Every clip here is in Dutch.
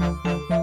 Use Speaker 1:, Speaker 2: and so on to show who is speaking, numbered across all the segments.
Speaker 1: Thank you.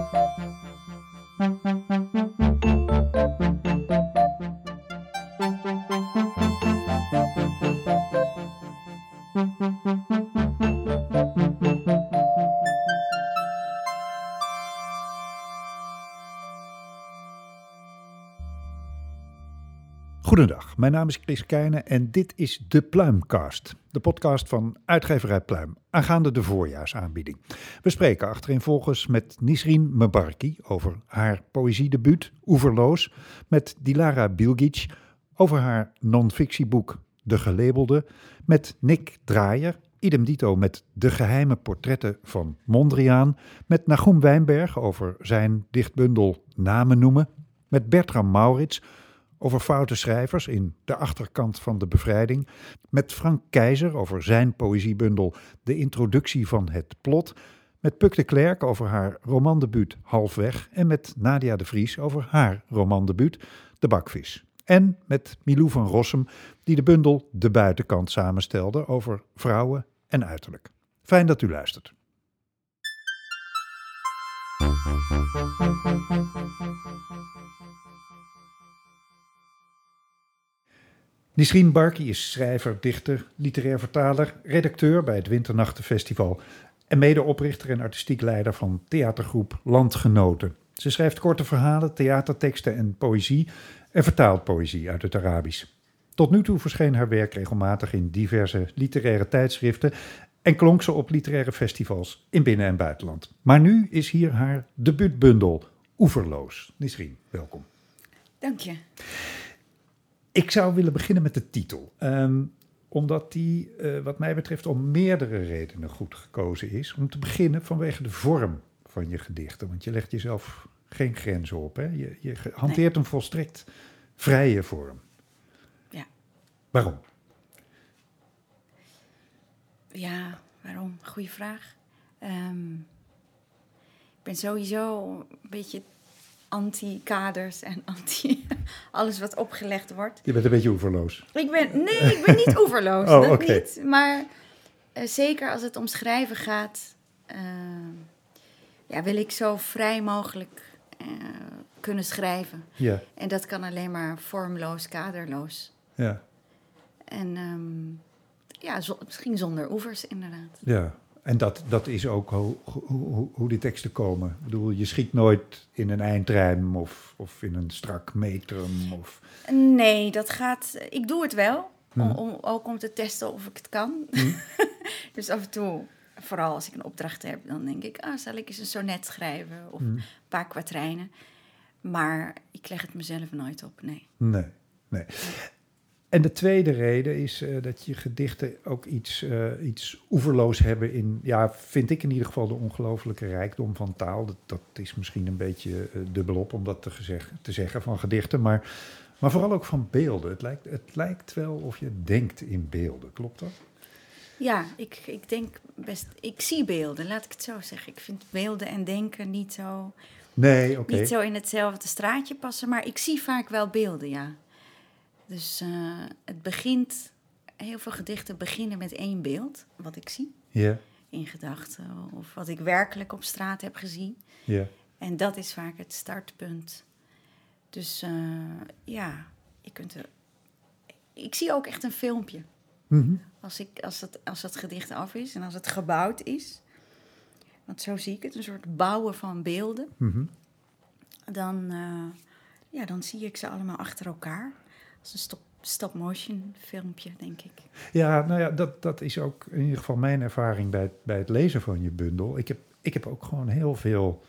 Speaker 1: Goedendag, mijn naam is Chris Keijnen en dit is de Pluimcast, de podcast van uitgeverij Pluim, aangaande de voorjaarsaanbieding. We spreken achtereenvolgens met Nisrin Mebarki over haar poëziedebuut Oeverloos, met Dilara Bilgic over haar non-fictieboek De Gelabelde, met Nick Draaier, idem dito met De geheime portretten van Mondriaan, met Nagum Wijnberg over zijn dichtbundel Namen noemen, met Bertram Maurits over foute schrijvers in De Achterkant van de Bevrijding, met Frank Keizer over zijn poëziebundel De Introductie van het Plot, met Puk de Klerk over haar romandebuut Halfweg en met Nadia de Vries over haar romandebuut De Bakvis. En met Milou van Rossum, die de bundel De Buitenkant samenstelde over vrouwen en uiterlijk. Fijn dat u luistert. Nisrien Barki is schrijver, dichter, literair vertaler, redacteur bij het Winternachtenfestival en medeoprichter en artistiek leider van theatergroep Landgenoten. Ze schrijft korte verhalen, theaterteksten en poëzie en vertaalt poëzie uit het Arabisch. Tot nu toe verscheen haar werk regelmatig in diverse literaire tijdschriften en klonk ze op literaire festivals in binnen- en buitenland. Maar nu is hier haar debuutbundel Oeverloos. Nisrien, welkom.
Speaker 2: Dank je.
Speaker 1: Ik zou willen beginnen met de titel. Ehm, omdat die, uh, wat mij betreft, om meerdere redenen goed gekozen is. Om te beginnen vanwege de vorm van je gedichten. Want je legt jezelf geen grenzen op. Hè? Je, je hanteert een volstrekt vrije vorm.
Speaker 2: Ja.
Speaker 1: Waarom?
Speaker 2: Ja, waarom? Goeie vraag. Um, ik ben sowieso een beetje anti-kaders en anti alles wat opgelegd wordt.
Speaker 1: Je bent een beetje oeverloos.
Speaker 2: Ik ben, nee, ik ben niet oeverloos.
Speaker 1: oh,
Speaker 2: dat
Speaker 1: okay.
Speaker 2: niet. Maar uh, zeker als het om schrijven gaat, uh, ja, wil ik zo vrij mogelijk uh, kunnen schrijven.
Speaker 1: Ja.
Speaker 2: En dat kan alleen maar vormloos, kaderloos.
Speaker 1: Ja.
Speaker 2: En um, ja, zo, misschien zonder oevers inderdaad.
Speaker 1: Ja. En dat, dat is ook hoe, hoe, hoe die teksten komen. Ik bedoel, je schiet nooit in een eindrijm of, of in een strak metrum. Of...
Speaker 2: Nee, dat gaat. Ik doe het wel.
Speaker 1: Hm.
Speaker 2: Om, om, ook om te testen of ik het kan.
Speaker 1: Hm.
Speaker 2: dus af en toe, vooral als ik een opdracht heb, dan denk ik: ah, zal ik eens een sonnet schrijven of
Speaker 1: Hm.
Speaker 2: een paar kwartrijnen. Maar ik leg het mezelf nooit op, nee.
Speaker 1: Nee, nee. En de tweede reden is uh, dat je gedichten ook iets, uh, iets oeverloos hebben in, ja, vind ik in ieder geval de ongelooflijke rijkdom van taal. Dat, dat is misschien een beetje uh, dubbelop om dat te, gezegd, te zeggen van gedichten, maar, maar vooral ook van beelden. Het lijkt, het lijkt wel of je denkt in beelden, klopt dat?
Speaker 2: Ja, ik, ik denk best, ik zie beelden, laat ik het zo zeggen. Ik vind beelden en denken niet zo,
Speaker 1: nee, okay.
Speaker 2: niet zo in hetzelfde straatje passen, maar ik zie vaak wel beelden, ja. Dus uh, het begint, heel veel gedichten beginnen met één beeld, wat ik zie.
Speaker 1: Yeah.
Speaker 2: In gedachten, of wat ik werkelijk op straat heb gezien.
Speaker 1: Yeah.
Speaker 2: En dat is vaak het startpunt. Dus uh, ja, je kunt er. Ik zie ook echt een filmpje.
Speaker 1: Mm -hmm.
Speaker 2: Als, ik, als, het, als het gedicht af is en als het gebouwd is. Want zo zie ik het, een soort bouwen van beelden.
Speaker 1: Mm -hmm.
Speaker 2: Dan, uh, ja, dan zie ik ze allemaal achter elkaar een stop, stop-motion filmpje, denk ik.
Speaker 1: Ja, nou ja, dat, dat is ook in ieder geval mijn ervaring bij, bij het lezen van je bundel. Ik heb, ik heb ook gewoon heel veel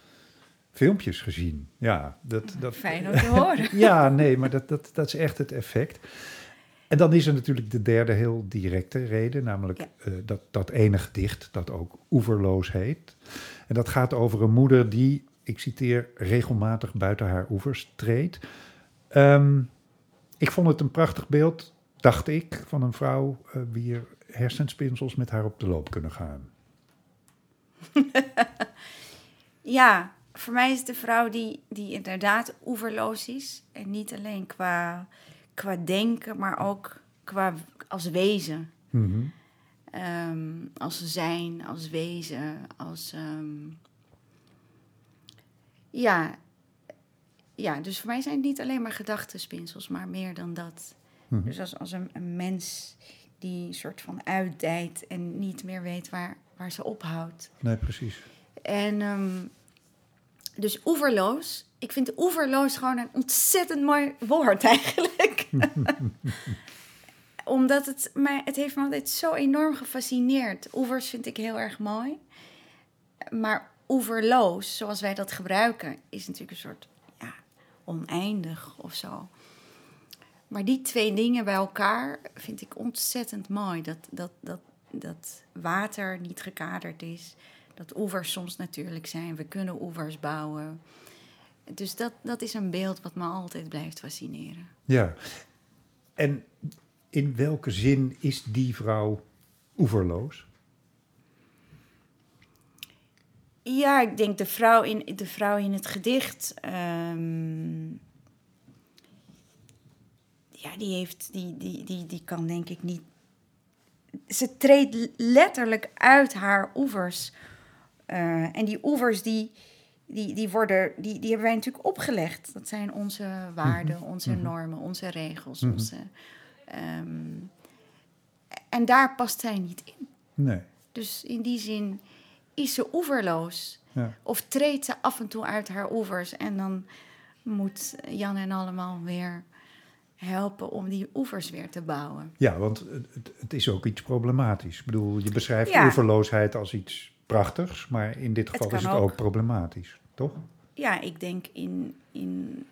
Speaker 1: filmpjes gezien. Ja, dat, dat,
Speaker 2: Fijn om te horen.
Speaker 1: ja, nee, maar dat, dat, dat is echt het effect. En dan is er natuurlijk de derde heel directe reden, namelijk
Speaker 2: Ja.
Speaker 1: eh, dat, dat ene gedicht dat ook Oeverloos heet. En dat gaat over een moeder die, ik citeer, regelmatig buiten haar oevers treedt. Ehm, ik vond het een prachtig beeld, dacht ik, van een vrouw uh, wier hersenspinsels met haar op de loop kunnen gaan.
Speaker 2: Ja, voor mij is het de vrouw die, die inderdaad oeverloos is. En niet alleen qua, qua denken, maar ook qua als wezen.
Speaker 1: Mhm.
Speaker 2: Ehm, als zijn, als wezen, als... ehm, ja, ja, dus voor mij zijn het niet alleen maar gedachtenspinsels, maar meer dan dat.
Speaker 1: Mhm.
Speaker 2: Dus als, als een, een mens die een soort van uitdijt en niet meer weet waar, waar ze ophoudt.
Speaker 1: Nee, precies.
Speaker 2: En ehm, dus oeverloos. Ik vind oeverloos gewoon een ontzettend mooi woord eigenlijk. Omdat het mij, het heeft me altijd zo enorm gefascineerd. Oevers vind ik heel erg mooi. Maar oeverloos, zoals wij dat gebruiken, is natuurlijk een soort oneindig of zo. Maar die twee dingen bij elkaar vind ik ontzettend mooi. Dat, dat, dat, dat water niet gekaderd is. Dat oevers soms natuurlijk zijn. We kunnen oevers bouwen. Dus dat, dat is een beeld wat me altijd blijft fascineren.
Speaker 1: Ja. En in welke zin is die vrouw oeverloos?
Speaker 2: Ja, ik denk de vrouw in, de vrouw in het gedicht. ehm, ja, die heeft. Die, die, die, die kan denk ik niet. Ze treedt letterlijk uit haar oevers. Eh, en die oevers die, die, die, worden, die, die hebben wij natuurlijk opgelegd. Dat zijn onze waarden, onze normen, onze regels.
Speaker 1: Mhm.
Speaker 2: Onze, ehm, en daar past zij niet in.
Speaker 1: Nee.
Speaker 2: Dus in die zin is ze oeverloos.
Speaker 1: Ja.
Speaker 2: Of treedt ze af en toe uit haar oevers en dan moet Jan en allemaal weer helpen om die oevers weer te bouwen.
Speaker 1: Ja, want het, het- is ook iets problematisch. Ik bedoel, je beschrijft
Speaker 2: Ja.
Speaker 1: oeverloosheid als iets prachtigs, maar in dit geval is het
Speaker 2: ook.
Speaker 1: ook problematisch, toch?
Speaker 2: Ja, ik denk in, in,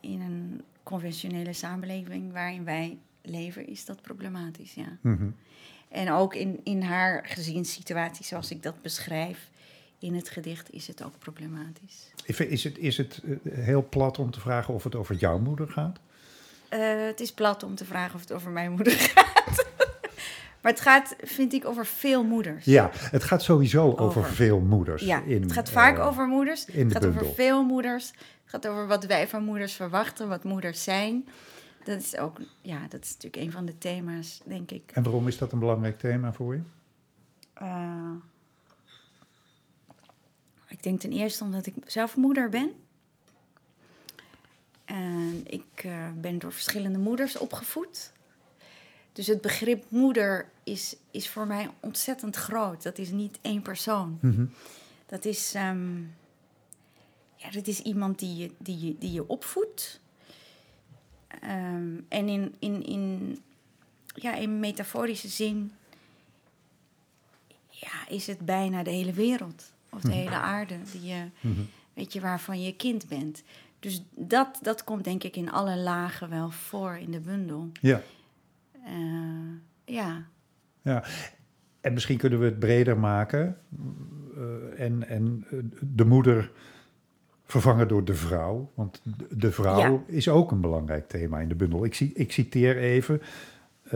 Speaker 2: in een conventionele samenleving waarin wij leven, is dat problematisch, ja.
Speaker 1: Mhm.
Speaker 2: En ook in, in haar gezinssituatie, zoals ik dat beschrijf in het gedicht, is het ook problematisch.
Speaker 1: Is het, is het eh, heel plat om te vragen of het over jouw moeder gaat?
Speaker 2: Eh, het is plat om te vragen of het over mijn moeder gaat. maar het gaat, vind ik, over veel moeders.
Speaker 1: Ja, het gaat sowieso over,
Speaker 2: Over.
Speaker 1: veel moeders.
Speaker 2: Ja,
Speaker 1: in,
Speaker 2: het gaat vaak
Speaker 1: eh,
Speaker 2: over moeders.
Speaker 1: in
Speaker 2: Het gaat over veel moeders. Het gaat over wat wij van moeders verwachten, wat moeders zijn. Dat is ook, ja, dat is natuurlijk een van de thema's, denk ik.
Speaker 1: En waarom is dat een belangrijk thema voor je?
Speaker 2: Eh, ik denk ten eerste omdat ik zelf moeder ben. En ik eh, ben door verschillende moeders opgevoed. Dus het begrip moeder is, is voor mij ontzettend groot. Dat is niet één persoon.
Speaker 1: Mhm.
Speaker 2: Dat is, ehm, ja, dat is iemand die je, die je, die je opvoedt. Ehm, en in, in, in, ja, in metaforische zin ja, is het bijna de hele wereld. Of de hele aarde, die je,
Speaker 1: Mhm.
Speaker 2: weet je, waarvan je kind bent. Dus dat, dat komt denk ik in alle lagen wel voor in de bundel.
Speaker 1: Ja,
Speaker 2: Eh, ja,
Speaker 1: ja. En misschien kunnen we het breder maken eh, en, en eh, de moeder vervangen door de vrouw. Want de- vrouw
Speaker 2: Ja.
Speaker 1: is ook een belangrijk thema in de bundel. Ik, ik citeer even eh,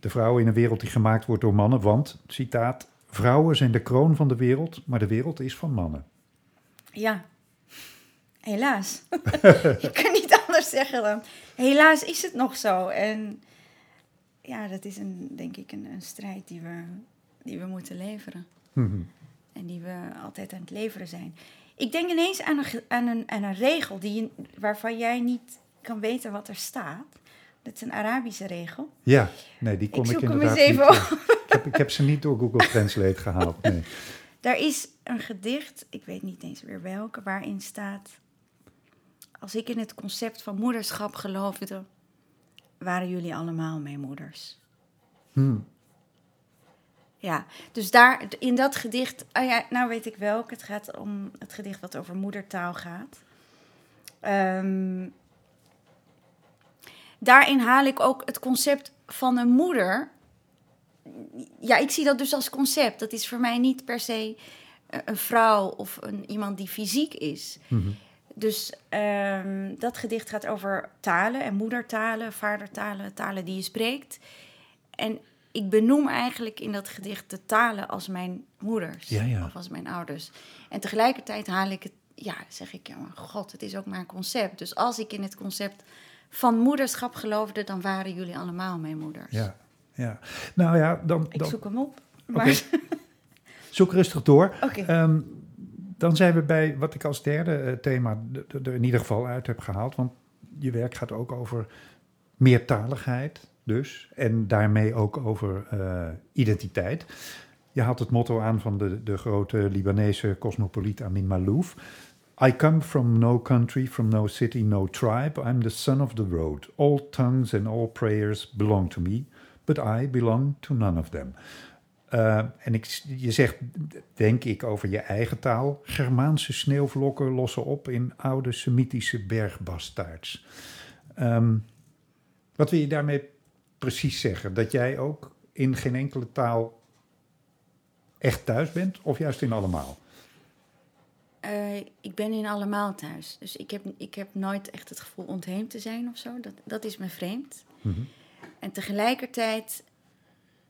Speaker 1: de vrouw in een wereld die gemaakt wordt door mannen. Want, citaat, vrouwen zijn de kroon van de wereld, maar de wereld is van mannen.
Speaker 2: Ja, helaas. ik kan niet anders zeggen dan. Helaas is het nog zo. En ja, dat is een, denk ik een, een strijd die we, die we moeten leveren.
Speaker 1: Mhm.
Speaker 2: En die we altijd aan het leveren zijn. Ik denk ineens aan een, aan een, aan een regel die, waarvan jij niet kan weten wat er staat. Dat is een Arabische regel.
Speaker 1: Ja, nee, die kom
Speaker 2: Ik
Speaker 1: ik, inderdaad
Speaker 2: eens even
Speaker 1: niet... ik, heb, ik heb ze niet door Google Translate gehaald, nee.
Speaker 2: Daar is een gedicht, ik weet niet eens meer welke, waarin staat... Als ik in het concept van moederschap geloofde, waren jullie allemaal mijn moeders.
Speaker 1: Hmm.
Speaker 2: Ja, dus daar, in dat gedicht, oh ja, nou weet ik welk. Het gaat om het gedicht wat over moedertaal gaat. Ehm, daarin haal ik ook het concept van een moeder. Ja, ik zie dat dus als concept. Dat is voor mij niet per se eh, een vrouw of een, iemand die fysiek is.
Speaker 1: Mhm.
Speaker 2: Dus ehm, dat gedicht gaat over talen en moedertalen, vadertalen, talen die je spreekt. En ik benoem eigenlijk in dat gedicht de talen als mijn moeders
Speaker 1: Ja, ja.
Speaker 2: of als mijn ouders. En tegelijkertijd haal ik het, ja, zeg ik, ja, maar god, het is ook maar een concept. Dus als ik in het concept van moederschap geloofde, dan waren jullie allemaal mijn moeders.
Speaker 1: Ja, ja. Nou ja, dan,
Speaker 2: Ik
Speaker 1: dan
Speaker 2: zoek hem op. Maar
Speaker 1: zoek rustig door.
Speaker 2: Oké.
Speaker 1: Ehm, dan zijn we bij wat ik als derde eh, thema er in ieder geval uit heb gehaald. Want je werk gaat ook over meertaligheid, dus. En daarmee ook over uh, identiteit. Je haalt het motto aan van de, de grote Libanese cosmopoliet Amin Malouf. I come from no country, from no city, no tribe. I'm the son of the road. All tongues and all prayers belong to me, but I belong to none of them. Uh, en ik, je zegt, denk ik, over je eigen taal. Germaanse sneeuwvlokken lossen op in oude Semitische bergbastaards. Um, wat wil je daarmee precies zeggen? Dat jij ook in geen enkele taal echt thuis bent, of juist in allemaal?
Speaker 2: Uh, ik ben in allemaal thuis. Dus ik heb, ik heb nooit echt het gevoel ontheemd te zijn of zo. Dat, dat is me vreemd. Mm -hmm. En tegelijkertijd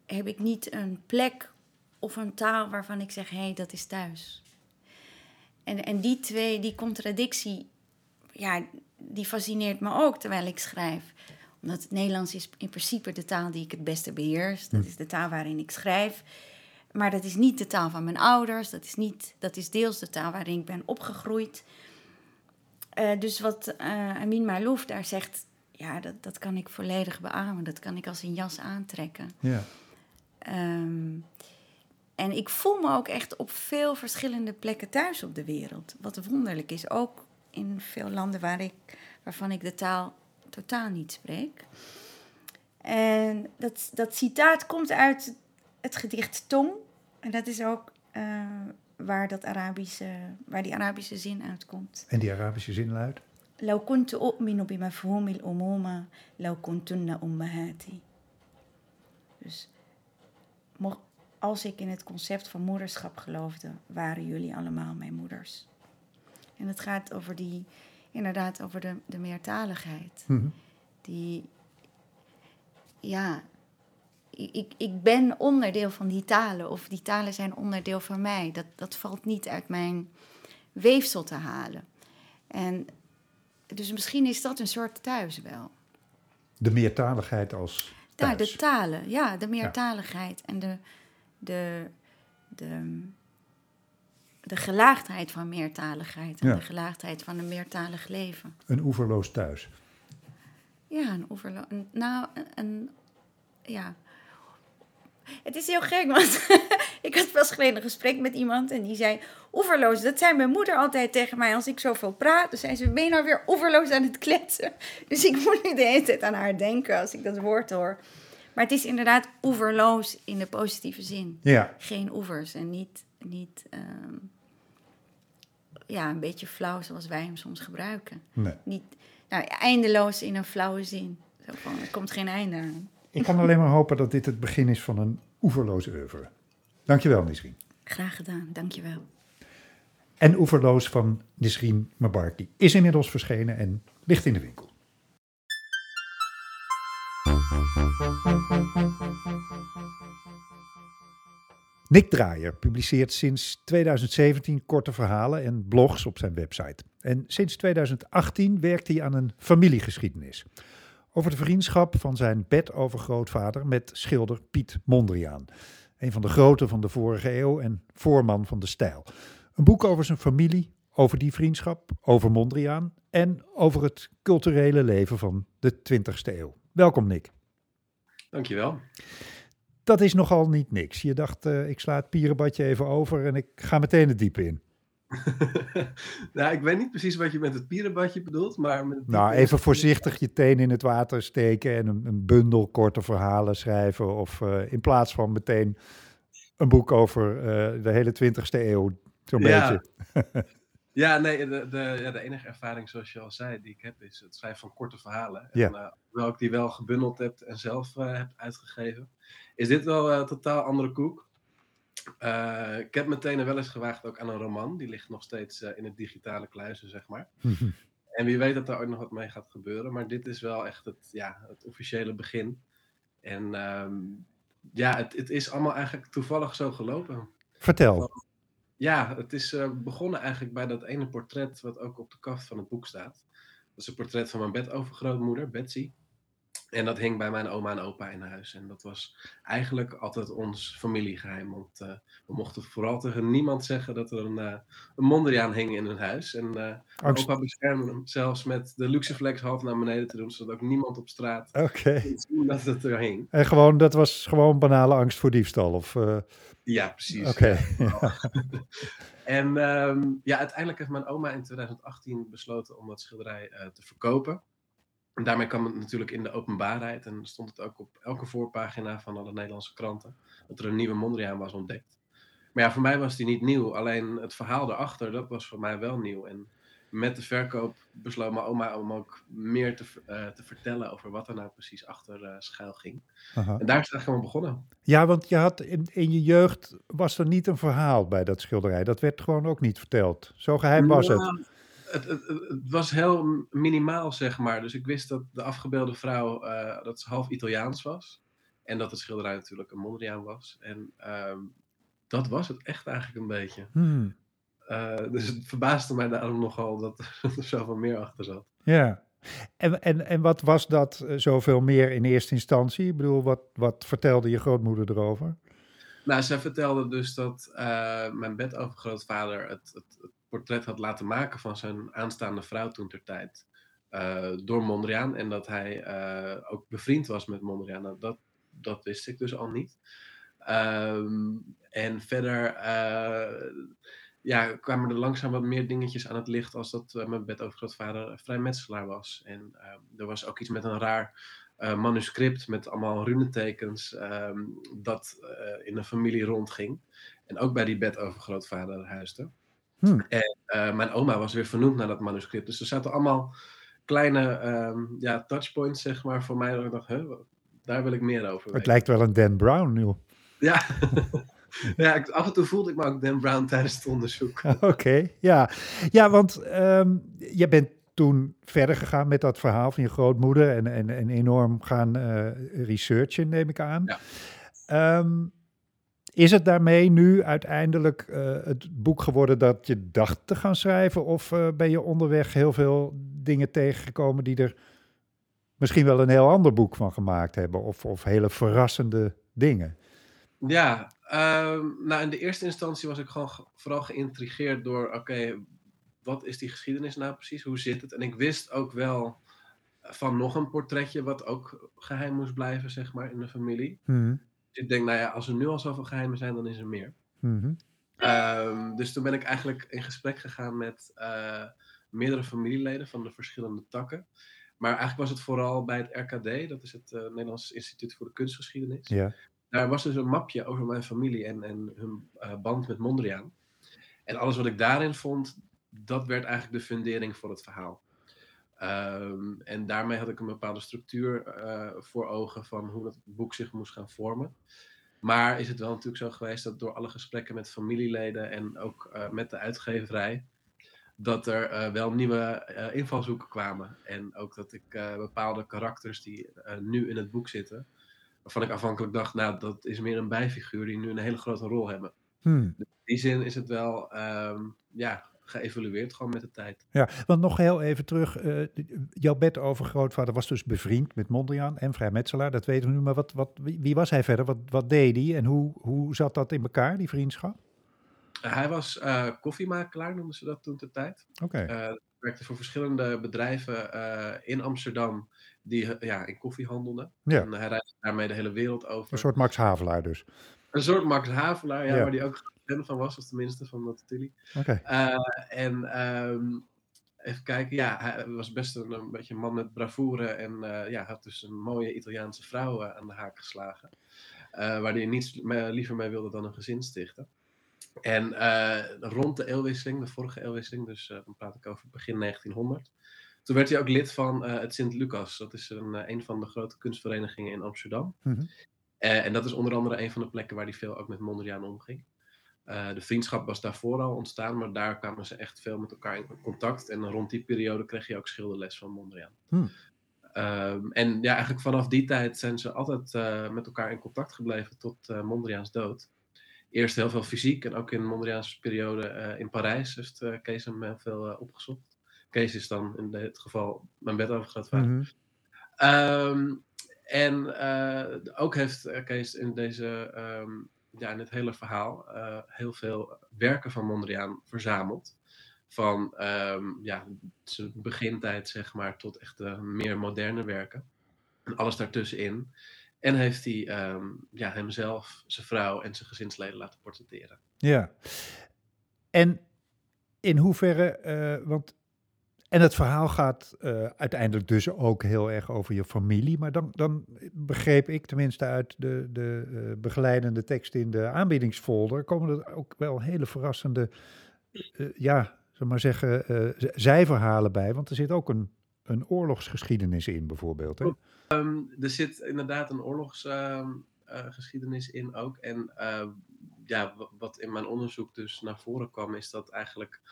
Speaker 2: heb ik niet een plek of een taal waarvan ik zeg: hé, hey, dat is thuis. En, en die twee, die contradictie, ja, die fascineert me ook terwijl ik schrijf. Omdat het Nederlands is in principe de taal die ik het beste beheers. Dat hm. is de taal waarin ik schrijf. Maar dat is niet de taal van mijn ouders. Dat is, niet, dat is deels de taal waarin ik ben opgegroeid. Uh, dus wat uh, Amin Malouf daar zegt, ja, dat, dat kan ik volledig beamen. Dat kan ik als een jas aantrekken. Ja. Um, en ik voel me ook echt op veel verschillende plekken thuis op de wereld. Wat wonderlijk is, ook in veel landen waar ik, waarvan ik de taal totaal niet spreek. En dat, dat citaat komt uit het gedicht Tong. En dat is ook uh, waar, dat Arabische, waar die Arabische zin uitkomt.
Speaker 1: En die Arabische zin luidt?
Speaker 2: لو كنت أؤمن بمفهوم الأمومة لو كنتن أمهاتي. Dus als ik in het concept van moederschap geloofde, waren jullie allemaal mijn moeders. En het gaat over die, inderdaad, over de, de meertaligheid. Mm Die, ja, ik, ik ben onderdeel van die talen, of die talen zijn onderdeel van mij. Dat, dat valt niet uit mijn weefsel te halen. En dus misschien is dat een soort thuis wel.
Speaker 1: De meertaligheid als thuis.
Speaker 2: Ja, de talen, ja, de meertaligheid en de, de, de, de gelaagdheid van meertaligheid en de gelaagdheid van een meertalig leven.
Speaker 1: Een oeverloos thuis.
Speaker 2: Ja, een oeverloos. Nou, een, ja. Het is heel gek, want ik had pas geleden een gesprek met iemand en die zei: Oeverloos, dat zei mijn moeder altijd tegen mij als ik zoveel praat. Dan zei ze: Ben je nou weer oeverloos aan het kletsen? Dus ik moet nu de hele tijd aan haar denken als ik dat woord hoor. Maar het is inderdaad oeverloos in de positieve zin. Ja. Geen oevers en niet, niet ehm, ja, een beetje flauw zoals wij hem soms gebruiken. Nee. Niet, nou, eindeloos in een flauwe zin. Zo van, er komt geen einde aan.
Speaker 1: Ik kan alleen maar hopen dat dit het begin is van een oeverloos oeuvre. Dankjewel, Nisrien.
Speaker 2: Graag gedaan, dankjewel.
Speaker 1: En Oeverloos van Nisrien Mabarki is inmiddels verschenen en ligt in de winkel. Nick Draaier publiceert sinds 2017 korte verhalen en blogs op zijn website. En sinds 2018 werkt hij aan een familiegeschiedenis. Over de vriendschap van zijn bedovergrootvader met schilder Piet Mondriaan. Een van de groten van de vorige eeuw en voorman van de stijl. Een boek over zijn familie, over die vriendschap, over Mondriaan en over het culturele leven van de 20ste eeuw. Welkom Nick.
Speaker 3: Dankjewel.
Speaker 1: Dat is nogal niet niks. Je dacht, uh, ik sla het pierenbadje even over en ik ga meteen het diepe in.
Speaker 3: nou, ik weet niet precies wat je met het pierenbadje bedoelt, maar... Met
Speaker 1: nou, even voorzichtig je teen in het water steken en een, een bundel korte verhalen schrijven. Of uh, in plaats van meteen een boek over uh, de hele 20ste eeuw, zo'n ja. beetje.
Speaker 3: Ja, nee, de, de, ja, de enige ervaring, zoals je al zei, die ik heb, is het schrijven van korte verhalen. Ja. En uh, hoewel ik die wel gebundeld heb en zelf heb uitgegeven, is dit wel een uh, totaal andere koek. ik heb meteen wel eens gewaagd ook aan een roman. Die ligt nog steeds in het digitale kluizen, zeg maar. en wie weet dat er ook nog wat mee gaat gebeuren. Maar dit is wel echt het, ja, het officiële begin. En um, ja, het, het is allemaal eigenlijk toevallig zo gelopen.
Speaker 1: Vertel.
Speaker 3: Ja, het is uh, begonnen eigenlijk bij dat ene portret wat ook op de kaft van het boek staat. Dat is een portret van mijn bedovergrootmoeder, Betsy. En dat hing bij mijn oma en opa in huis. En dat was eigenlijk altijd ons familiegeheim. Want uh, we mochten vooral tegen niemand zeggen dat er een, uh, een Mondriaan hing in hun huis. En uh, opa beschermde hem zelfs met de Luxeflex half naar beneden te doen. Zodat ook niemand op straat
Speaker 1: okay.
Speaker 3: zien dat het er hing.
Speaker 1: En gewoon, dat was gewoon banale angst voor diefstal? Of,
Speaker 3: Ja, precies.
Speaker 1: Oké.
Speaker 3: Okay. en um, ja, uiteindelijk heeft mijn oma in 2018 besloten om dat schilderij te verkopen. En daarmee kwam het natuurlijk in de openbaarheid en stond het ook op elke voorpagina van alle Nederlandse kranten dat er een nieuwe Mondriaan was ontdekt. Maar ja, voor mij was die niet nieuw, alleen het verhaal erachter, dat was voor mij wel nieuw. En met de verkoop besloot mijn oma om ook meer te, uh, te vertellen over wat er nou precies achter uh, schuil ging. Aha. En daar is het eigenlijk gewoon begonnen.
Speaker 1: Ja, want je had in, in je jeugd was er niet een verhaal bij dat schilderij. Dat werd gewoon ook niet verteld. Zo geheim was het.
Speaker 3: Nou, het, het, het, was heel minimaal, zeg maar. Dus ik wist dat de afgebeelde vrouw uh, dat ze half Italiaans was. En dat het schilderij natuurlijk een Mondriaan was. En uh, dat was het echt eigenlijk een beetje.
Speaker 1: Hmm.
Speaker 3: Uh, dus het verbaasde mij daarom nogal dat er zoveel meer achter zat.
Speaker 1: Ja. En, en, en wat was dat uh, zoveel meer in eerste instantie? Ik bedoel, wat, wat vertelde je grootmoeder erover?
Speaker 3: Nou, zij vertelde dus dat uh, mijn bedovergrootvader het, het, het portret had laten maken van zijn aanstaande vrouw toen ter tijd. Uh, door Mondriaan. En dat hij uh, ook bevriend was met Mondriaan. Nou, dat, dat wist ik dus al niet. Um, en verder uh, ja, kwamen er langzaam wat meer dingetjes aan het licht als dat mijn bedovergrootvader vrijmetselaar was. En er was ook iets met een raar manuscript met allemaal runetekens um, dat in een familie rondging. En ook bij die bedovergrootvader huisde.
Speaker 1: Hmm.
Speaker 3: En uh, mijn oma was weer vernoemd naar dat manuscript. Dus er zaten allemaal kleine um, ja, touchpoints, zeg maar, voor mij. Dat ik dacht, huh, daar wil ik meer over weten.
Speaker 1: Het lijkt wel een Dan Brown nu.
Speaker 3: Ja, ja af en toe voelde ik me ook Dan Brown tijdens het onderzoek.
Speaker 1: Oké, okay, ja. Ja, want um, je bent toen verder gegaan met dat verhaal van je grootmoeder en, en, en enorm gaan uh, researchen, neem ik aan.
Speaker 3: Ja.
Speaker 1: Um, is het daarmee nu uiteindelijk uh, het boek geworden dat je dacht te gaan schrijven? Of uh, ben je onderweg heel veel dingen tegengekomen die er misschien wel een heel ander boek van gemaakt hebben? Of, of hele verrassende dingen?
Speaker 3: Ja, uh, nou in de eerste instantie was ik gewoon ge vooral geïntrigeerd door, oké, okay, wat is die geschiedenis nou precies? Hoe zit het? En ik wist ook wel van nog een portretje wat ook geheim moest blijven, zeg maar, in de familie.
Speaker 1: Hmm.
Speaker 3: Ik denk, nou ja, als er nu al zoveel geheimen zijn, dan is er meer.
Speaker 1: Mm-hmm.
Speaker 3: Um, dus toen ben ik eigenlijk in gesprek gegaan met uh, meerdere familieleden van de verschillende takken. Maar eigenlijk was het vooral bij het RKD, dat is het uh, Nederlands Instituut voor de Kunstgeschiedenis.
Speaker 1: Ja.
Speaker 3: Daar was dus een mapje over mijn familie en, en hun uh, band met Mondriaan. En alles wat ik daarin vond, dat werd eigenlijk de fundering voor het verhaal. Um, en daarmee had ik een bepaalde structuur uh, voor ogen van hoe dat boek zich moest gaan vormen. Maar is het wel natuurlijk zo geweest dat door alle gesprekken met familieleden en ook uh, met de uitgeverij, dat er uh, wel nieuwe invalshoeken kwamen. En ook dat ik bepaalde karakters die nu in het boek zitten, waarvan ik afhankelijk dacht, nou dat is meer een bijfiguur die nu een hele grote rol hebben.
Speaker 1: Hmm.
Speaker 3: Dus in die zin is het wel, um, ja, geëvolueerd gewoon met de tijd.
Speaker 1: Ja, want nog heel even terug. Uh, jouw bedovergrootvader was dus bevriend met Mondriaan en vrijmetselaar, dat weten we nu. Maar wat, wat, wie, was hij verder? Wat, wat deed hij en hoe, hoe zat dat in elkaar, die vriendschap?
Speaker 3: Uh, hij was uh, koffiemakelaar, noemden ze dat toen de tijd.
Speaker 1: Oké.
Speaker 3: Okay. werkte voor verschillende bedrijven in Amsterdam die ja, in koffie handelden.
Speaker 1: Ja.
Speaker 3: En hij reisde daarmee de hele wereld over.
Speaker 1: Een soort Max Havelaar dus.
Speaker 3: Een soort Max Havelaar, ja, ja. waar die ook fan van was, of tenminste van dat Tilly.
Speaker 1: Okay.
Speaker 3: Uh, en um, even kijken, ja, hij was best een, een beetje een man met bravoure en uh, ja, had dus een mooie Italiaanse vrouw uh, aan de haak geslagen. waar hij niets liever mee wilde dan een gezin stichten. En rond de eeuwwisseling, de vorige eeuwwisseling, dus dan praat ik over begin 1900. Toen werd hij ook lid van het Sint-Lucas. Dat is een, een van de grote kunstverenigingen in Amsterdam.
Speaker 1: Mm-hmm.
Speaker 3: en dat is onder andere een van de plekken waar hij veel ook met Mondriaan omging. Uh, de vriendschap was daarvoor al ontstaan, maar daar kwamen ze echt veel met elkaar in contact. En rond die periode kreeg je ook schilderles van Mondriaan.
Speaker 1: Hmm.
Speaker 3: Um, en ja, eigenlijk vanaf die tijd zijn ze altijd uh, met elkaar in contact gebleven tot uh, Mondriaans dood. Eerst heel veel fysiek en ook in Mondriaans periode in Parijs heeft Kees hem heel veel opgezocht. Kees is dan in dit geval mijn bedovergrootvader.
Speaker 1: Mm-hmm.
Speaker 3: Um, En ook heeft Kees in, deze, ehm, ja, in het hele verhaal heel veel werken van Mondriaan verzameld. Van um, ja, zijn begintijd, zeg maar, tot echt meer moderne werken. En alles daartussenin. En heeft hij ehm, ja, hemzelf, zijn vrouw en zijn gezinsleden laten portretteren.
Speaker 1: Ja. En in hoeverre, uh, want. En het verhaal gaat uh, uiteindelijk dus ook heel erg over je familie. Maar dan, dan begreep ik, tenminste uit de, de uh, begeleidende tekst in de aanbiedingsfolder, komen er ook wel hele verrassende, ja, zal maar zeggen, zijverhalen bij. Want er zit ook een, een oorlogsgeschiedenis in, bijvoorbeeld. Hè?
Speaker 3: Um, er zit inderdaad een oorlogsgeschiedenis uh, in ook. En uh, ja, wat in mijn onderzoek dus naar voren kwam, is dat eigenlijk uh,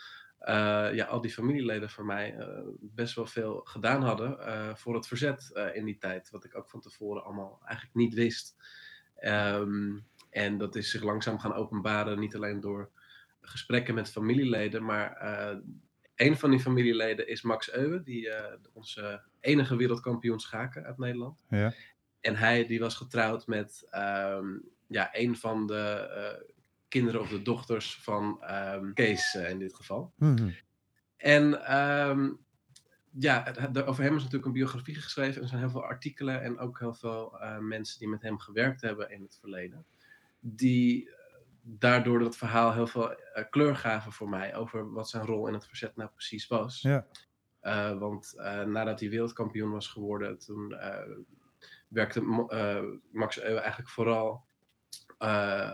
Speaker 3: ja, al die familieleden van mij best wel veel gedaan hadden voor het verzet in die tijd. Wat ik ook van tevoren allemaal eigenlijk niet wist. Um, en dat is zich langzaam gaan openbaren, niet alleen door gesprekken met familieleden, maar een van die familieleden is Max Euwe, die, uh, onze enige wereldkampioen schaken uit Nederland. Ja. En hij die was getrouwd met um, ja, een van de uh, kinderen of de dochters van um, Kees uh, in dit geval. Mm -hmm. En um, ja, over hem is natuurlijk een biografie geschreven. Er zijn heel veel artikelen en ook heel veel mensen die met hem gewerkt hebben in het verleden. Die daardoor dat verhaal heel veel uh, kleur gaven voor mij over wat zijn rol in het verzet nou precies was. Ja. Uh, want nadat hij wereldkampioen was geworden, toen werkte Max Euwe eigenlijk vooral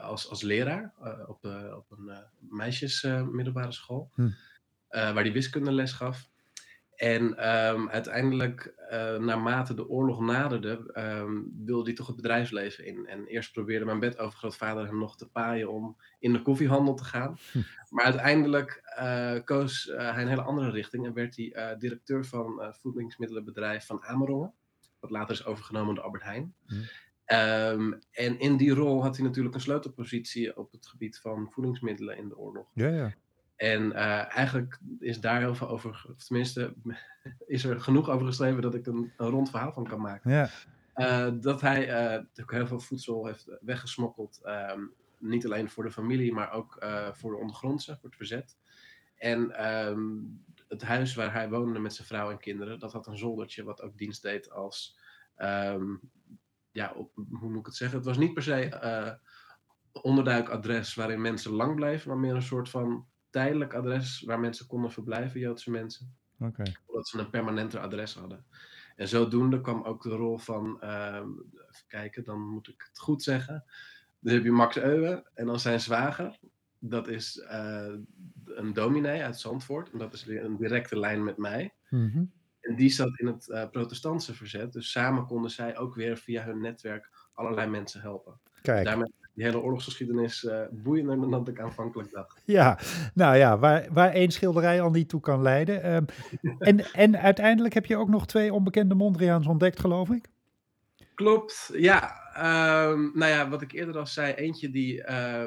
Speaker 3: als, als leraar op, op een meisjesmiddelbare school, hm. waar hij wiskundeles gaf. En um, uiteindelijk, naarmate de oorlog naderde, um, wilde hij toch het bedrijfsleven in. En eerst probeerde mijn bedovergrootvader hem nog te paaien om in de koffiehandel te gaan. Hm. Maar uiteindelijk koos hij een hele andere richting en werd hij directeur van het voedingsmiddelenbedrijf van Amerongen. Wat later is overgenomen door Albert Heijn. Hm. Um, en in die rol had hij natuurlijk een sleutelpositie op het gebied van voedingsmiddelen in de oorlog. Ja, ja. En uh, eigenlijk is daar heel veel over, of tenminste is er genoeg over geschreven dat ik een, een rond verhaal van kan maken. Ja. Uh, dat hij uh, heel veel voedsel heeft weggesmokkeld. Um, niet alleen voor de familie, maar ook voor de ondergrondse, voor het verzet. En um, het huis waar hij woonde met zijn vrouw en kinderen, dat had een zoldertje wat ook dienst deed als, um, ja, op, hoe moet ik het zeggen? Het was niet per se onderduikadres waarin mensen lang bleven, maar meer een soort van tijdelijk adres waar mensen konden verblijven, Joodse mensen. Okay. Omdat ze een permanenter adres hadden. En zodoende kwam ook de rol van, uh, even kijken, dan moet ik het goed zeggen. Dan heb je Max Euwe en dan zijn zwager. Dat is uh, een dominee uit Zandvoort. En dat is weer een directe lijn met mij. Mm -hmm. En die zat in het uh, protestantse verzet. Dus samen konden zij ook weer via hun netwerk allerlei mensen helpen. Kijk. Daarmee die hele oorlogsgeschiedenis uh, boeiender dan ik aanvankelijk dacht.
Speaker 1: Ja, nou ja, waar, waar één schilderij al niet toe kan leiden. Um, en, en uiteindelijk heb je ook nog twee onbekende Mondriaans ontdekt, geloof ik?
Speaker 3: Klopt, ja. Um, nou ja, wat ik eerder al zei, eentje die uh,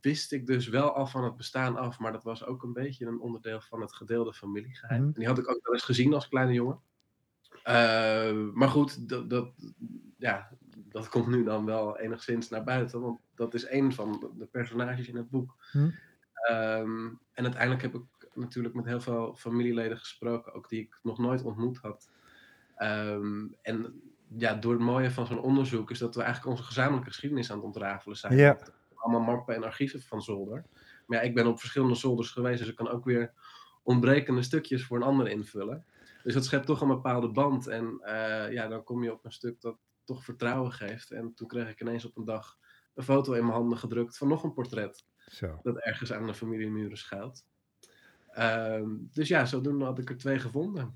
Speaker 3: wist ik dus wel al van het bestaan af, maar dat was ook een beetje een onderdeel van het gedeelde familiegeheim. Mm. En die had ik ook wel eens gezien als kleine jongen. Uh, maar goed, dat, dat, ja, dat komt nu dan wel enigszins naar buiten, want dat is een van de personages in het boek. Hm. Um, en uiteindelijk heb ik natuurlijk met heel veel familieleden gesproken, ook die ik nog nooit ontmoet had. Um, en ja, door het mooie van zo'n onderzoek is dat we eigenlijk onze gezamenlijke geschiedenis aan het ontrafelen zijn. Ja. Allemaal mappen en archieven van zolder. Maar ja, ik ben op verschillende zolders geweest, dus ik kan ook weer ontbrekende stukjes voor een ander invullen. Dus dat schept toch een bepaalde band. En uh, ja, dan kom je op een stuk dat toch vertrouwen geeft. En toen kreeg ik ineens op een dag een foto in mijn handen gedrukt van nog een portret. Zo. Dat ergens aan de familiemuren schuilt. Um, dus ja, zodoende had ik er twee gevonden.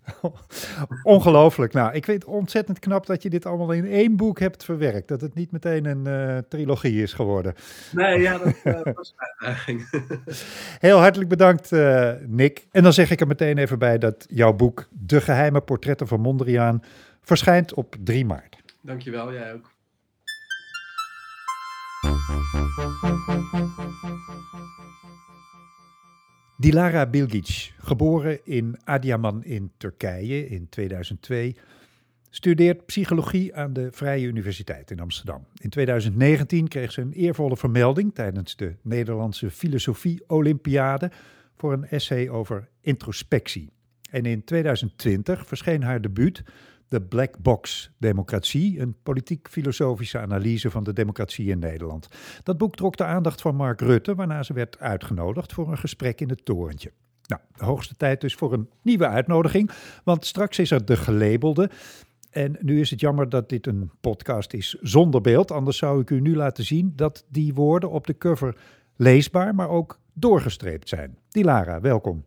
Speaker 1: Ongelooflijk. Nou, ik vind het ontzettend knap dat je dit allemaal in één boek hebt verwerkt. Dat het niet meteen een uh, trilogie is geworden.
Speaker 3: Nee, ja, dat uh, was een uitdaging.
Speaker 1: Heel hartelijk bedankt, uh, Nick. En dan zeg ik er meteen even bij dat jouw boek De geheime portretten van Mondriaan verschijnt op 3 maart.
Speaker 3: Dankjewel, jij ook.
Speaker 1: Dilara Bilgic, geboren in Adiyaman in Turkije in 2002, studeert psychologie aan de Vrije Universiteit in Amsterdam. In 2019 kreeg ze een eervolle vermelding tijdens de Nederlandse Filosofie Olympiade voor een essay over introspectie. En in 2020 verscheen haar debuut The Black Box Democratie, een politiek-filosofische analyse van de democratie in Nederland. Dat boek trok de aandacht van Mark Rutte, waarna ze werd uitgenodigd voor een gesprek in het torentje. Nou, de hoogste tijd dus voor een nieuwe uitnodiging, want straks is er de gelabelde. En nu is het jammer dat dit een podcast is zonder beeld, anders zou ik u nu laten zien dat die woorden op de cover leesbaar, maar ook doorgestreept zijn. Dilara, welkom.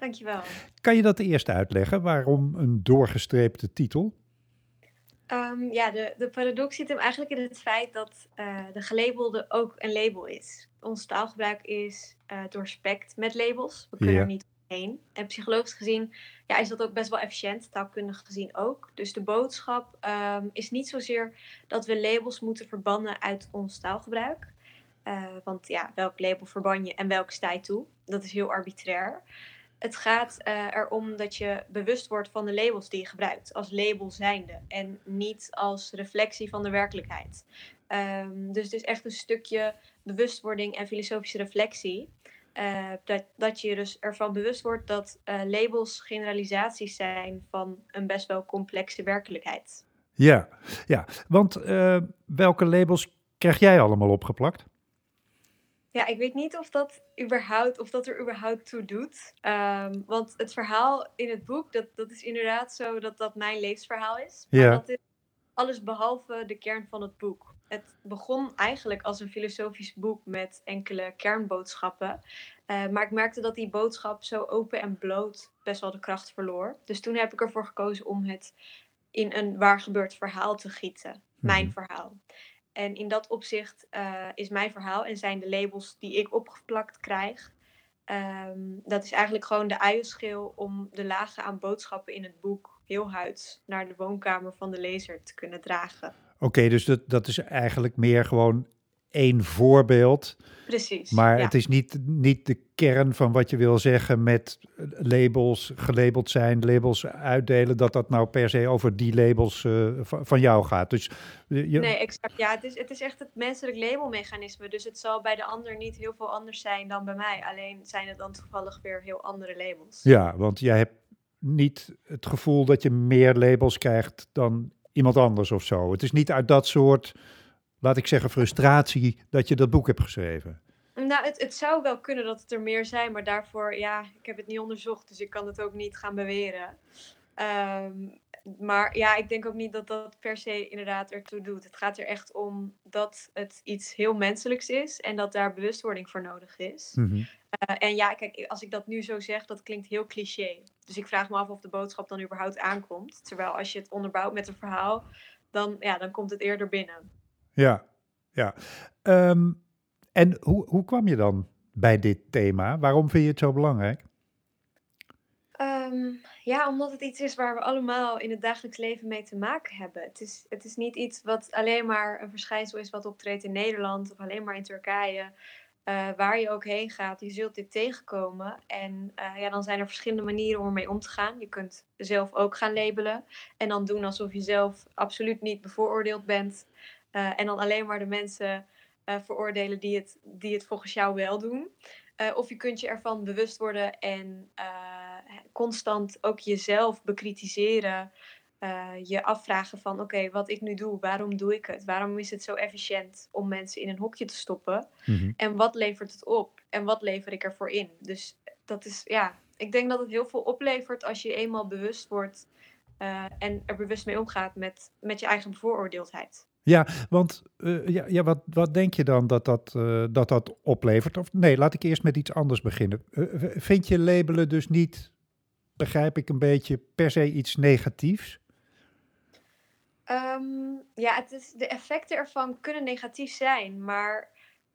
Speaker 4: Dankjewel.
Speaker 1: Kan je dat eerst uitleggen? Waarom een doorgestreepte titel?
Speaker 4: Um, ja, de, de paradox zit hem eigenlijk in het feit dat uh, de gelabelde ook een label is. Ons taalgebruik is uh, doorspekt met labels. We kunnen er niet omheen. En psychologisch gezien ja, is dat ook best wel efficiënt, taalkundig gezien ook. Dus de boodschap um, is niet zozeer dat we labels moeten verbannen uit ons taalgebruik. Uh, want ja, welk label verban je en welke sta je toe? Dat is heel arbitrair. Het gaat uh, erom dat je bewust wordt van de labels die je gebruikt, als label zijnde en niet als reflectie van de werkelijkheid. Um, dus het is echt een stukje bewustwording en filosofische reflectie. Uh, dat, dat je dus ervan bewust wordt dat uh, labels generalisaties zijn van een best wel complexe werkelijkheid.
Speaker 1: Ja, ja. want welke labels krijg jij allemaal opgeplakt?
Speaker 4: Ja, ik weet niet of dat, überhaupt, of dat er überhaupt toe doet. Um, want het verhaal in het boek, dat, dat is inderdaad zo dat dat mijn levensverhaal is. Maar ja. dat is alles behalve de kern van het boek. Het begon eigenlijk als een filosofisch boek met enkele kernboodschappen. Uh, maar ik merkte dat die boodschap zo open en bloot best wel de kracht verloor. Dus toen heb ik ervoor gekozen om het in een waar gebeurd verhaal te gieten. Mijn mm. verhaal. En in dat opzicht uh, is mijn verhaal en zijn de labels die ik opgeplakt krijg. Um, dat is eigenlijk gewoon de uienschil om de lagen aan boodschappen in het boek heel huids naar de woonkamer van de lezer te kunnen dragen.
Speaker 1: Oké, dus dat, dat is eigenlijk meer gewoon één voorbeeld.
Speaker 4: Precies.
Speaker 1: Maar ja. het is niet, niet de kern van wat je wil zeggen met labels, gelabeld zijn, labels uitdelen, dat dat nou per se over die labels uh, van jou gaat. Dus,
Speaker 4: je... Nee, exact. Ja, het is, het is echt het menselijk labelmechanisme. Dus het zal bij de ander niet heel veel anders zijn dan bij mij. Alleen zijn het dan toevallig weer heel andere labels.
Speaker 1: Ja, want jij hebt niet het gevoel dat je meer labels krijgt dan iemand anders of zo. Het is niet uit dat soort laat ik zeggen, frustratie dat je dat boek hebt geschreven?
Speaker 4: Nou, het, het zou wel kunnen dat het er meer zijn, maar daarvoor, ja, ik heb het niet onderzocht, dus ik kan het ook niet gaan beweren. Um, maar ja, ik denk ook niet dat dat per se inderdaad ertoe doet. Het gaat er echt om dat het iets heel menselijks is en dat daar bewustwording voor nodig is. Mm -hmm. uh, en ja, kijk, als ik dat nu zo zeg, dat klinkt heel cliché. Dus ik vraag me af of de boodschap dan überhaupt aankomt. Terwijl als je het onderbouwt met een verhaal, dan, ja, dan komt het eerder binnen.
Speaker 1: Ja, ja. Um, en hoe, hoe kwam je dan bij dit thema? Waarom vind je het zo belangrijk?
Speaker 4: Um, ja, omdat het iets is waar we allemaal in het dagelijks leven mee te maken hebben. Het is, het is niet iets wat alleen maar een verschijnsel is wat optreedt in Nederland of alleen maar in Turkije. Uh, waar je ook heen gaat, je zult dit tegenkomen. En uh, ja, dan zijn er verschillende manieren om ermee om te gaan. Je kunt zelf ook gaan labelen en dan doen alsof je zelf absoluut niet bevooroordeeld bent. Uh, en dan alleen maar de mensen uh, veroordelen die het, die het volgens jou wel doen. Uh, of je kunt je ervan bewust worden en constant ook jezelf bekritiseren. je afvragen van oké, okay, wat ik nu doe, waarom doe ik het? Waarom is het zo efficiënt om mensen in een hokje te stoppen? Mm -hmm. En wat levert het op? En wat lever ik ervoor in? Dus dat is, ja, ik denk dat het heel veel oplevert als je eenmaal bewust wordt en er bewust mee omgaat met, met je eigen bevooroordeeldheid.
Speaker 1: Ja, want uh, ja, ja, wat, wat denk je dan dat dat, uh, dat dat oplevert? Of nee, laat ik eerst met iets anders beginnen. Uh, vind je labelen dus niet, begrijp ik een beetje, per se iets negatiefs?
Speaker 4: Um, ja, het is, de effecten ervan kunnen negatief zijn, maar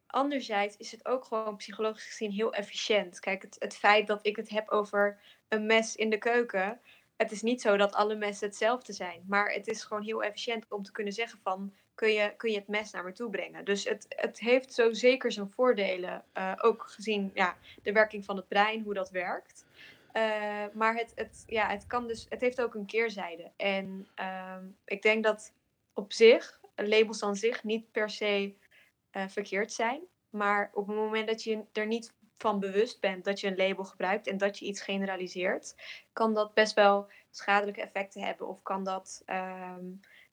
Speaker 4: anderzijds is het ook gewoon psychologisch gezien heel efficiënt. Kijk, het, het feit dat ik het heb over een mes in de keuken, het is niet zo dat alle messen hetzelfde zijn. Maar het is gewoon heel efficiënt om te kunnen zeggen van... kun je, kun je het mes naar me toe brengen. Dus het, het heeft zo zeker zijn voordelen. Uh, ook gezien ja, de werking van het brein, hoe dat werkt. Eh, maar het, het, ja, het, kan dus, het heeft ook een keerzijde. En ehm, ik denk dat op zich, labels aan zich, niet per se uh, verkeerd zijn. Maar op het moment dat je er niet van bewust bent dat je een label gebruikt en dat je iets generaliseert, kan dat best wel schadelijke effecten hebben. Of kan dat, ehm,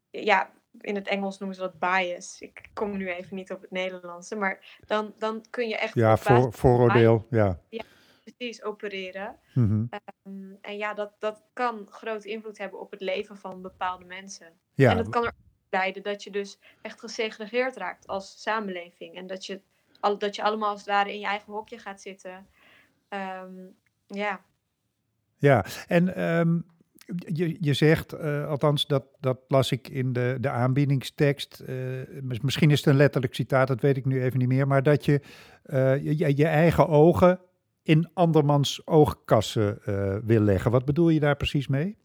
Speaker 4: ja, in het Engels noemen ze dat bias. Ik kom nu even niet op het Nederlandse, maar dan, dan kun je echt.
Speaker 1: Ja, voor, vooroordeel, ja.
Speaker 4: ja. Precies, opereren.
Speaker 1: Mhm.
Speaker 4: Ehm, en ja, dat, dat kan grote invloed hebben op het leven van bepaalde mensen.
Speaker 1: Ja.
Speaker 4: En dat kan er leiden dat je dus echt gesegregeerd raakt als samenleving. En dat je, dat je allemaal als ware in je eigen hokje gaat zitten. Ehm, ja.
Speaker 1: Ja, en ehm, je, je zegt, uh, althans dat, dat las ik in de, de aanbiedingstekst, uh, misschien is het een letterlijk citaat, dat weet ik nu even niet meer, maar dat je uh, je, je, eigen ogen in andermans oogkassen wil leggen. Wat bedoel je daar precies mee?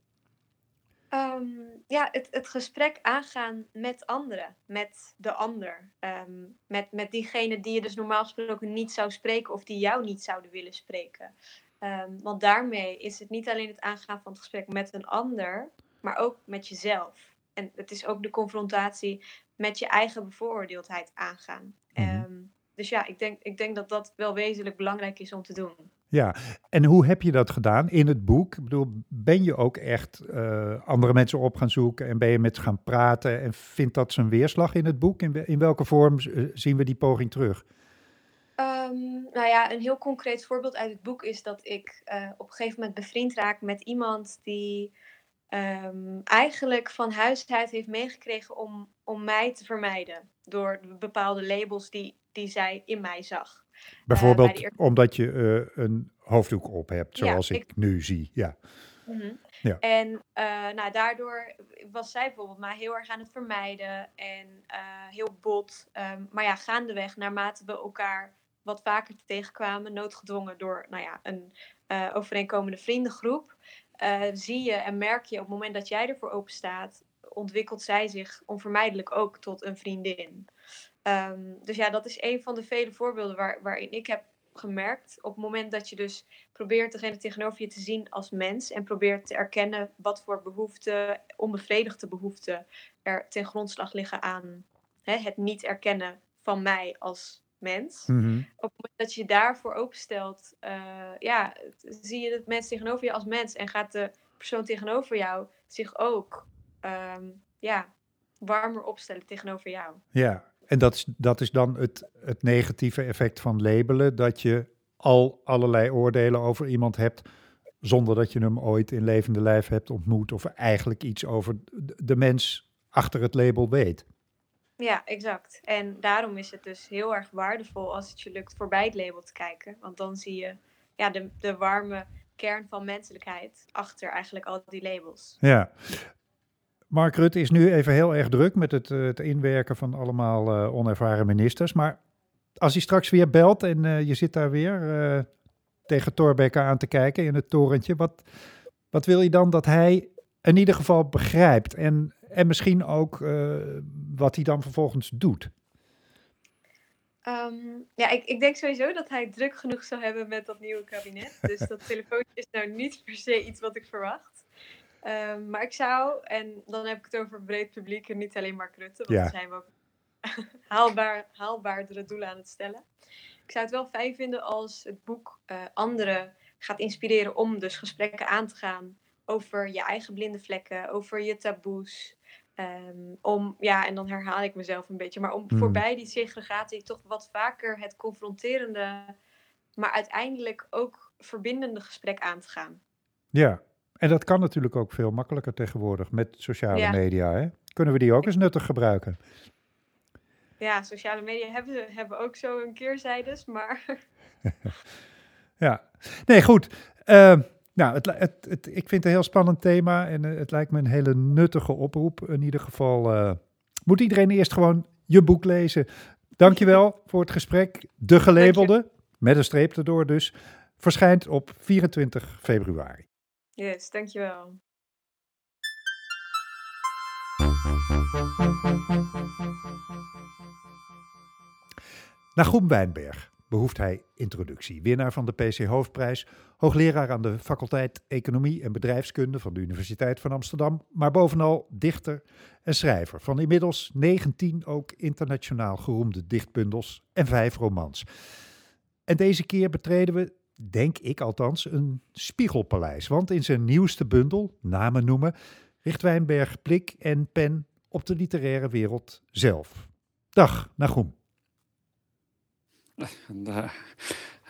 Speaker 4: Ja, het, het gesprek aangaan met anderen, met de ander. Um, met, met diegene die je dus normaal gesproken niet zou spreken of die jou niet zouden willen spreken. Um, want daarmee is het niet alleen het aangaan van het gesprek met een ander, maar ook met jezelf. En het is ook de confrontatie met je eigen bevooroordeeldheid aangaan. Mm dus ja, ik denk, ik denk dat dat wel wezenlijk belangrijk is om te doen.
Speaker 1: Ja, en hoe heb je dat gedaan in het boek? Ik bedoel, ben je ook echt uh, andere mensen op gaan zoeken en ben je met ze gaan praten en vindt dat zijn weerslag in het boek? In, in welke vorm zien we die poging terug?
Speaker 4: Um, nou ja, een heel concreet voorbeeld uit het boek is dat ik uh, op een gegeven moment bevriend raak met iemand die um, eigenlijk van huis uit heeft meegekregen om, om mij te vermijden. Door bepaalde labels die, die zij in mij zag.
Speaker 1: Bijvoorbeeld uh, omdat je uh, een hoofddoek op hebt, zoals ja, ik, ik, nu zie. Ja.
Speaker 4: Mm -hmm. ja. En uh, nou, daardoor was zij bijvoorbeeld mij heel erg aan het vermijden en heel bot. Um, maar ja, gaandeweg, naarmate we elkaar wat vaker tegenkwamen, noodgedwongen door nou ja, een overeenkomende vriendengroep, zie je en merk je op het moment dat jij ervoor open staat, ontwikkelt zij zich onvermijdelijk ook tot een vriendin. Um, dus ja, dat is een van de vele voorbeelden waar, waarin ik heb gemerkt. Op het moment dat je dus probeert degene tegenover je te zien als mens. En probeert te erkennen wat voor behoeften, onbevredigde behoeften er ten grondslag liggen aan hè, het niet erkennen van mij als mens.
Speaker 1: Mm -hmm.
Speaker 4: Op het moment dat je daarvoor openstelt, uh, ja, zie je het mens tegenover je als mens. En gaat de persoon tegenover jou zich ook um, ja, warmer opstellen tegenover jou.
Speaker 1: Ja, en dat is, dat is dan het, het negatieve effect van labelen, dat je al allerlei oordelen over iemand hebt, zonder dat je hem ooit in levende lijf hebt ontmoet, of eigenlijk iets over de mens achter het label weet.
Speaker 4: Ja, exact. En daarom is het dus heel erg waardevol als het je lukt voorbij het label te kijken. Want dan zie je ja, de, de warme kern van menselijkheid achter eigenlijk al die labels.
Speaker 1: Ja, Mark Rutte is nu even heel erg druk met het, uh, het inwerken van allemaal uh, onervaren ministers. Maar als hij straks weer belt en uh, je zit daar weer tegen Thorbecke aan te kijken in het torentje, wat, wat wil je dan dat hij in ieder geval begrijpt? En, en misschien ook wat hij dan vervolgens doet?
Speaker 4: Um, ja, ik, ik denk sowieso dat hij druk genoeg zal hebben met dat nieuwe kabinet. Dus dat telefoontje is nou niet per se iets wat ik verwacht. Um, maar ik zou, en dan heb ik het over breed publiek en niet alleen maar Rutte, want ja. dan zijn we ook haalbaar, haalbaardere doelen aan het stellen. Ik zou het wel fijn vinden als het boek uh, anderen gaat inspireren om dus gesprekken aan te gaan over je eigen blinde vlekken, over je taboes. Um, om, ja, en dan herhaal ik mezelf een beetje, maar om
Speaker 1: Hmm.
Speaker 4: voorbij die segregatie toch wat vaker het confronterende, maar uiteindelijk ook verbindende gesprek aan te gaan.
Speaker 1: Ja, en dat kan natuurlijk ook veel makkelijker tegenwoordig met sociale
Speaker 4: Ja.
Speaker 1: media. Hè? Kunnen we die ook eens nuttig gebruiken?
Speaker 4: Ja, sociale media hebben, hebben ook zo een keerzijdes, maar
Speaker 1: Ja, nee, goed. Eh, nou, het, het, ik vind het een heel spannend thema en eh, het lijkt me een hele nuttige oproep. In ieder geval eh, moet iedereen eerst gewoon je boek lezen. Dankjewel voor het gesprek. De gelabelde, met een streep erdoor dus, verschijnt op 24 februari.
Speaker 4: Yes, dankjewel.
Speaker 1: Groen Wijnberg. behoeft hij introductie. Winnaar van de PC Hoofdprijs, hoogleraar aan de faculteit Economie en Bedrijfskunde van de Universiteit van Amsterdam, maar bovenal dichter en schrijver van inmiddels 19 ook internationaal geroemde dichtbundels en vijf romans. En deze keer betreden we, denk ik althans, een spiegelpaleis. Want in zijn nieuwste bundel, Namen noemen, richt Wijnberg blik en pen op de literaire wereld zelf. Dag, Nagum.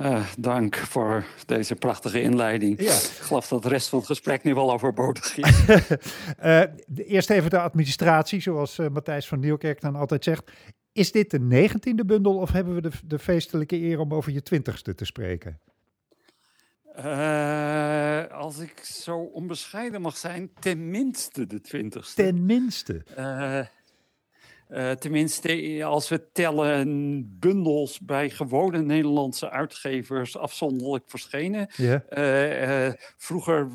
Speaker 5: Uh, dank voor deze prachtige inleiding. Ja. Ik geloof dat de rest van het gesprek nu wel overbodig is.
Speaker 1: uh, eerst even de administratie, zoals uh, Matthijs van Nieuwkerk dan altijd zegt. Is dit de negentiende bundel of hebben we de, de feestelijke eer om over je twintigste te spreken?
Speaker 5: Als ik zo onbescheiden mag zijn, tenminste de twintigste.
Speaker 1: Tenminste?
Speaker 5: Uh, tenminste, als we tellen bundels bij gewone Nederlandse uitgevers afzonderlijk verschenen. Yeah. Uh, vroeger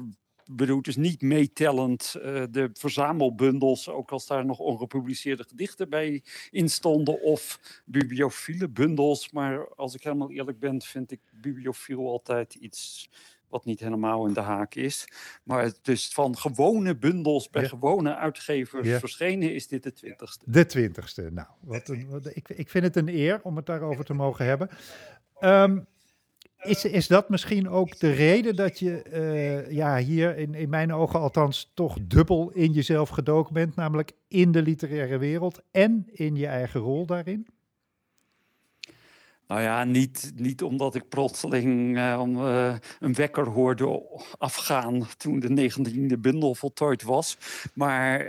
Speaker 5: bedoel dus niet meetellend uh, de verzamelbundels, ook als daar nog ongepubliceerde gedichten bij in stonden, of bibliophile bundels. Maar als ik helemaal eerlijk ben, vind ik bibliofiel altijd iets wat niet helemaal in de haak is. Maar dus van gewone bundels bij gewone uitgevers verschenen is dit de twintigste.
Speaker 1: De twintigste. Nou, wat een, wat, ik, ik vind het een eer om het daarover te mogen hebben. Um, is, is dat misschien ook de reden dat je uh, ja, hier in, in mijn ogen althans toch dubbel in jezelf gedoken bent, namelijk in de literaire wereld en in je eigen rol daarin?
Speaker 5: Nou ja, niet, niet omdat ik plotseling uh, een wekker hoorde afgaan toen de negentiende bundel voltooid was. Maar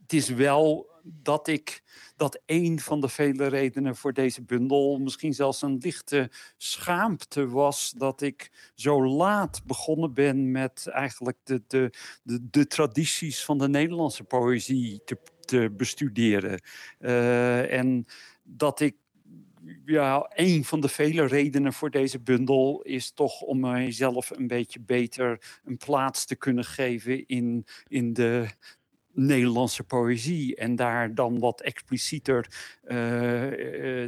Speaker 5: het is wel dat ik dat een van de vele redenen voor deze bundel misschien zelfs een lichte schaamte was dat ik zo laat begonnen ben met eigenlijk de, de, de, de tradities van de Nederlandse poëzie te, te bestuderen. en dat ik ja, een van de vele redenen voor deze bundel is toch om mijzelf een beetje beter een plaats te kunnen geven in, in de Nederlandse poëzie. En daar dan wat explicieter uh,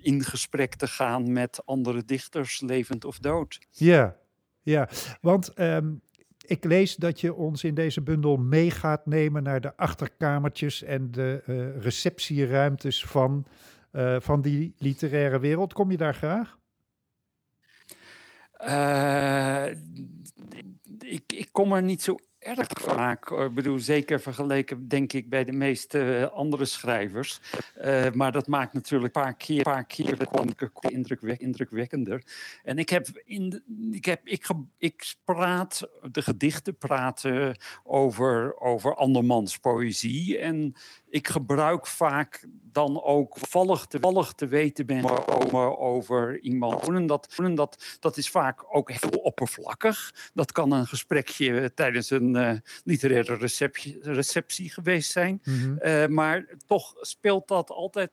Speaker 5: in gesprek te gaan met andere dichters, levend of dood.
Speaker 1: Ja, ja. want um, ik lees dat je ons in deze bundel mee gaat nemen naar de achterkamertjes en de uh, receptieruimtes van van die literaire wereld. Kom je daar graag?
Speaker 5: Ik, ik kom er niet zo erg vaak. Ik bedoel, zeker vergeleken, denk ik, bij de meeste eh, andere schrijvers. Uh, maar dat maakt natuurlijk een paar keer, paar keer indrukwekkender. indrukwekkender. En ik heb, in ik, heb ik, ik praat, de gedichten praten over, over andermans poëzie. En ik gebruik vaak dan ook vallig te, vallig te weten ben over, over iemand. Dat, dat, dat is vaak ook heel oppervlakkig. Dat kan een gesprekje tijdens een uh, literaire receptie, receptie geweest zijn. Mm -hmm. uh, maar toch speelt dat altijd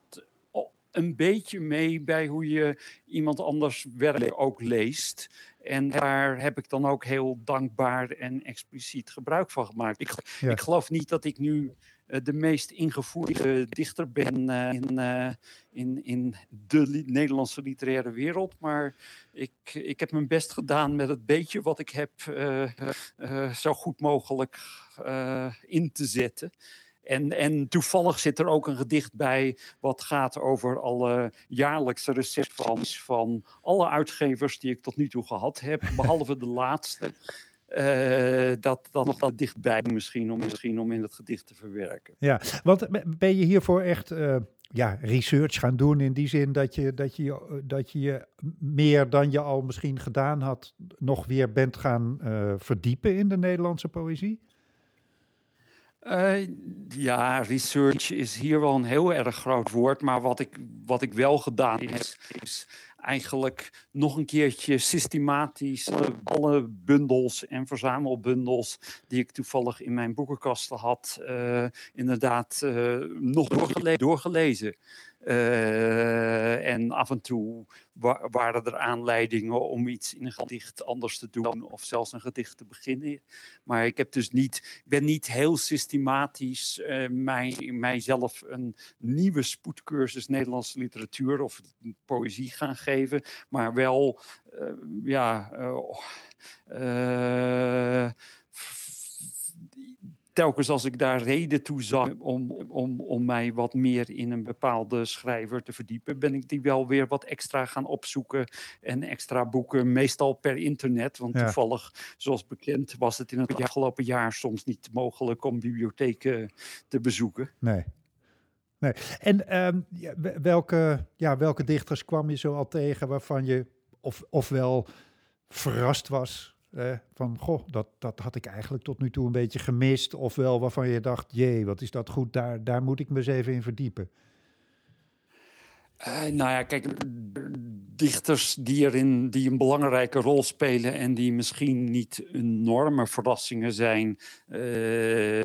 Speaker 5: een beetje mee bij hoe je iemand anders werk ook leest. En daar heb ik dan ook heel dankbaar en expliciet gebruik van gemaakt. Ik, ja. ik geloof niet dat ik nu de meest ingevoerde dichter ben uh, in, uh, in, in de Nederlandse literaire wereld. Maar ik, ik heb mijn best gedaan met het beetje wat ik heb zo goed mogelijk in te zetten. En, en toevallig zit er ook een gedicht bij wat gaat over alle jaarlijkse recepties van alle uitgevers die ik tot nu toe gehad heb, behalve de laatste. Uh, dat dan nog wat dichtbij misschien om, misschien om in het gedicht te verwerken.
Speaker 1: Ja, want ben je hiervoor echt uh, ja, research gaan doen in die zin dat je, dat, je, dat je meer dan je al misschien gedaan had nog weer bent gaan uh, verdiepen in de Nederlandse poëzie?
Speaker 5: Uh, ja, research is hier wel een heel erg groot woord. Maar wat ik, wat ik wel gedaan heb, is eigenlijk nog een keertje systematisch alle bundels en verzamelbundels die ik toevallig in mijn boekenkasten had, uh, inderdaad uh, nog doorgele doorgelezen. En af en toe waren er aanleidingen om iets in een gedicht anders te doen of zelfs een gedicht te beginnen. Maar ik heb dus niet, ben niet heel systematisch uh, mij, mijzelf een nieuwe spoedcursus Nederlandse literatuur of poëzie gaan geven, maar wel uh, ja. Telkens als ik daar reden toe zag om, om, om mij wat meer in een bepaalde schrijver te verdiepen, ben ik die wel weer wat extra gaan opzoeken en extra boeken, meestal per internet. Want toevallig, zoals bekend, was het in het afgelopen jaar soms niet mogelijk om bibliotheken te bezoeken.
Speaker 1: Nee. Nee. En um, welke, ja, welke dichters kwam je zo al tegen waarvan je of, ofwel verrast was eh, van, goh, dat, dat had ik eigenlijk tot nu toe een beetje gemist. Ofwel waarvan je dacht, jee, wat is dat goed, daar, daar moet ik me eens even in verdiepen.
Speaker 5: Uh, nou ja, kijk, dichters die erin die een belangrijke rol spelen en die misschien niet enorme verrassingen zijn, uh,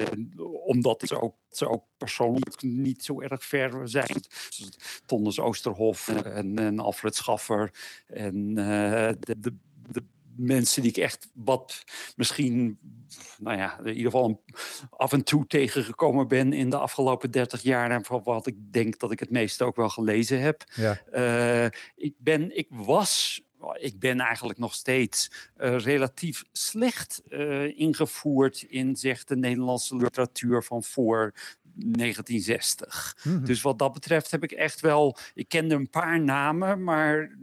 Speaker 5: omdat ze ook, ze ook persoonlijk niet zo erg ver zijn. Tonnes Oosterhof en, en Alfred Schaffer en de mensen die ik echt wat misschien, nou ja, in ieder geval af en toe tegengekomen ben in de afgelopen 30 jaar. En van wat ik denk dat ik het meeste ook wel gelezen heb. Ja. Uh, ik, ben, ik was ik ben eigenlijk nog steeds uh, relatief slecht uh, ingevoerd in zeg, de Nederlandse literatuur van voor 1960. Mhm. Dus wat dat betreft heb ik echt wel. Ik kende een paar namen, maar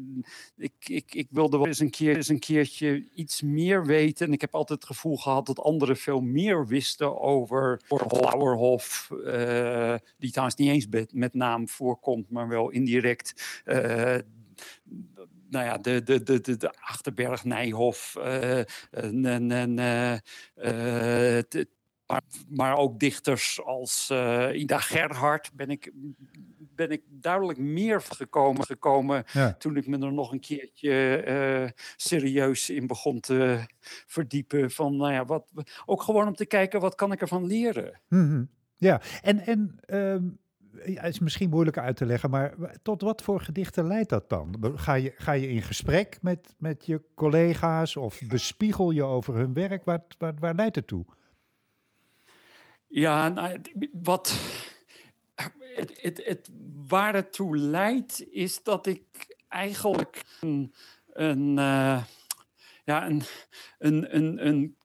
Speaker 5: ik, ik, ik wilde wel eens een, keer, eens een keertje iets meer weten. En ik heb altijd het gevoel gehad dat anderen veel meer wisten over Lauerhof, uh, die trouwens niet eens met, naam voorkomt, maar wel indirect. Uh, nou ja, de, de, de, de, de Achterberg, Nijhof, uh, maar, maar ook dichters als uh, Ida Gerhard ben ik, ben ik duidelijk meer gekomen, gekomen toen ik me er nog een keertje uh, serieus in begon te verdiepen. Van, nou ja, wat, ook gewoon om te kijken, wat kan ik ervan leren?
Speaker 1: Mm -hmm. Ja, en, en um, het is misschien moeilijk uit te leggen, maar tot wat voor gedichten leidt dat dan? Ga je, ga je in gesprek met, met je collega's of bespiegel je over hun werk? Waar, waar, waar leidt het toe?
Speaker 5: Ja, nou, wat. Het, het, het, waar het toe leidt, is dat ik eigenlijk een. een uh, ja, een, een, een, een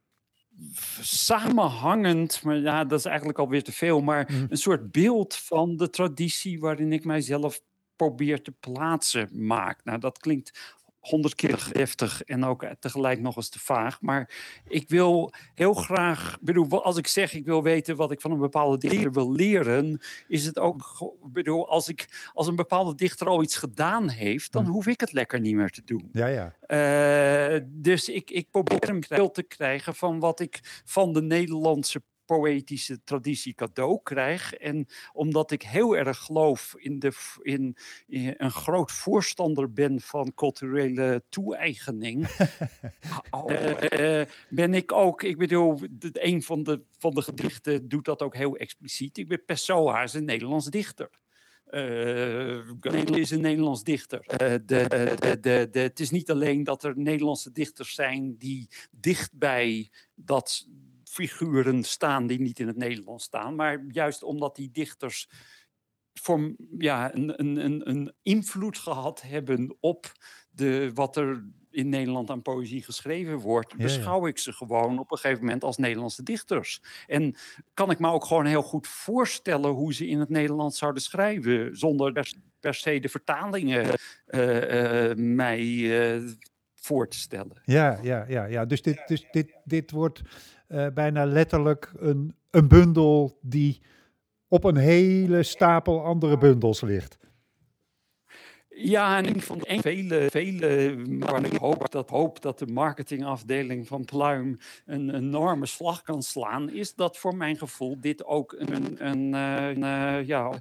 Speaker 5: samenhangend, maar ja, dat is eigenlijk alweer te veel, maar mm. een soort beeld van de traditie waarin ik mijzelf probeer te plaatsen maak. Nou, dat klinkt honderd keer heftig en ook tegelijk nog eens te vaag. Maar ik wil heel graag, bedoel, als ik zeg ik wil weten wat ik van een bepaalde dichter wil leren, is het ook, bedoel, als, ik, als een bepaalde dichter al iets gedaan heeft, dan hm. hoef ik het lekker niet meer te doen.
Speaker 1: Ja, ja.
Speaker 5: Uh, dus ik, ik probeer een beeld te krijgen van wat ik van de Nederlandse poëtische traditie cadeau krijg. En omdat ik heel erg geloof in, de, in, in een groot voorstander ben van culturele toe-eigening, uh, ben ik ook, ik bedoel, een van de, van de gedichten doet dat ook heel expliciet. Ik ben Pessoa, is een Nederlands dichter. Uh, is een Nederlands dichter. Uh, de, de, de, het is niet alleen dat er Nederlandse dichters zijn die dichtbij dat, figuren staan die niet in het Nederlands staan. Maar juist omdat die dichters voor, ja, een, een, een invloed gehad hebben op de, wat er in Nederland aan poëzie geschreven wordt, beschouw ik ze gewoon op een gegeven moment als Nederlandse dichters. En kan ik me ook gewoon heel goed voorstellen hoe ze in het Nederlands zouden schrijven, zonder per, se de vertalingen uh, uh, mij uh, voor te stellen.
Speaker 1: Ja, ja, ja, ja. Dus dit, dus dit, dit wordt uh, bijna letterlijk een, een bundel die op een hele stapel andere bundels ligt.
Speaker 5: Ja, en van de vele, vele, maar ik hoop dat, hoop dat de marketingafdeling van Pluim een enorme slag kan slaan, is dat voor mijn gevoel dit ook een, een, een, uh, ja,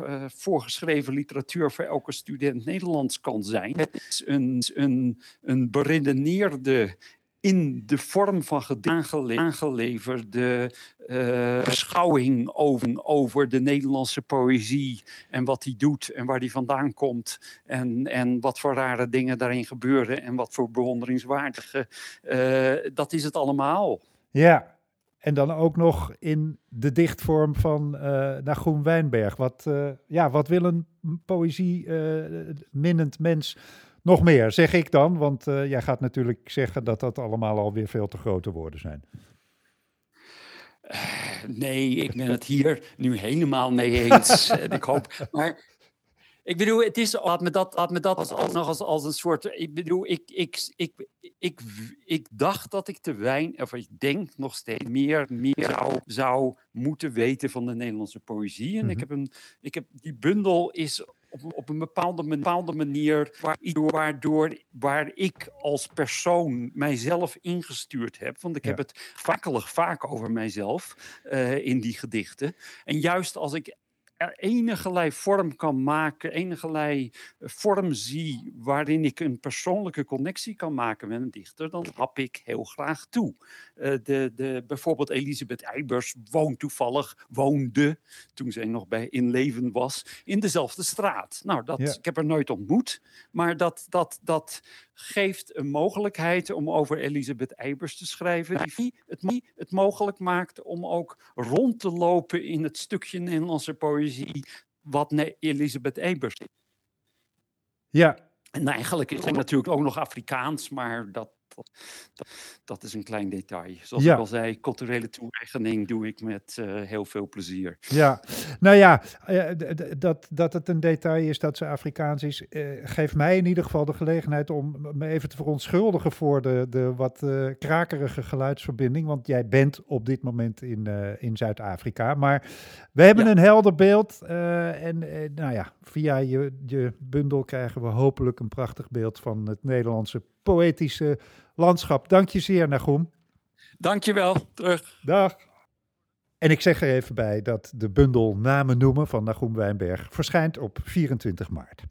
Speaker 5: uh, voorgeschreven literatuur voor elke student Nederlands kan zijn. Het is een, een, een beredeneerde in de vorm van gedaan aangeleverde uh, beschouwing over, over de Nederlandse poëzie en wat die doet en waar die vandaan komt en, en wat voor rare dingen daarin gebeuren en wat voor bewonderingswaardige, uh, dat is het allemaal.
Speaker 1: Ja, en dan ook nog in de dichtvorm van uh, Wijnberg. Wat, uh, ja, wat wil een poëzie uh, minnend mens nog meer, zeg ik dan? Want jij gaat natuurlijk zeggen dat dat allemaal alweer veel te grote woorden zijn.
Speaker 5: Nee, ik ben het hier nu helemaal mee eens. ik hoop, maar ik bedoel, het is, laat me dat, laat me dat als, als, nog als, als een soort. Ik bedoel, ik, ik, ik, ik, ik dacht dat ik te weinig, of ik denk nog steeds meer, meer zou, zou moeten weten van de Nederlandse poëzie. En ik heb een, ik heb, die bundel is op, op een bepaalde, bepaalde manier waardoor, waar ik als persoon mijzelf ingestuurd heb. Want ik heb het vakkelig vaak over mijzelf uh, in die gedichten. En juist als ik enige vorm kan maken, enige vorm zie waarin ik een persoonlijke connectie kan maken met een dichter, dan hap ik heel graag toe. Uh, de, de, bijvoorbeeld Elisabeth Eibers woont toevallig, woonde, toen zij nog bij in leven was, in dezelfde straat. Nou, dat, ik heb haar nooit ontmoet, maar dat, dat, dat geeft een mogelijkheid om over Elisabeth Eibers te schrijven, die het, het mogelijk maakt om ook rond te lopen in het stukje Nederlandse poëzie wat Elisabeth Eibers
Speaker 1: Ja.
Speaker 5: En eigenlijk is het natuurlijk ook nog Afrikaans, maar dat, dat, dat, is een klein detail. Zoals ik al zei, culturele toe-eigening doe ik met uh, heel veel plezier.
Speaker 1: Ja, nou ja, uh, dat, dat het een detail is dat ze Afrikaans is, uh, geeft mij in ieder geval de gelegenheid om me even te verontschuldigen voor de, de wat krakerige geluidsverbinding. Want jij bent op dit moment in, in Zuid-Afrika. Maar we hebben ja. een helder beeld. en nou ja, via je, je bundel krijgen we hopelijk een prachtig beeld van het Nederlandse poëtische landschap. Dank je zeer, Nagum.
Speaker 5: Dank je wel, terug.
Speaker 1: Dag. En ik zeg er even bij dat de bundel Namen noemen van Nagum Wijnberg verschijnt op 24 maart.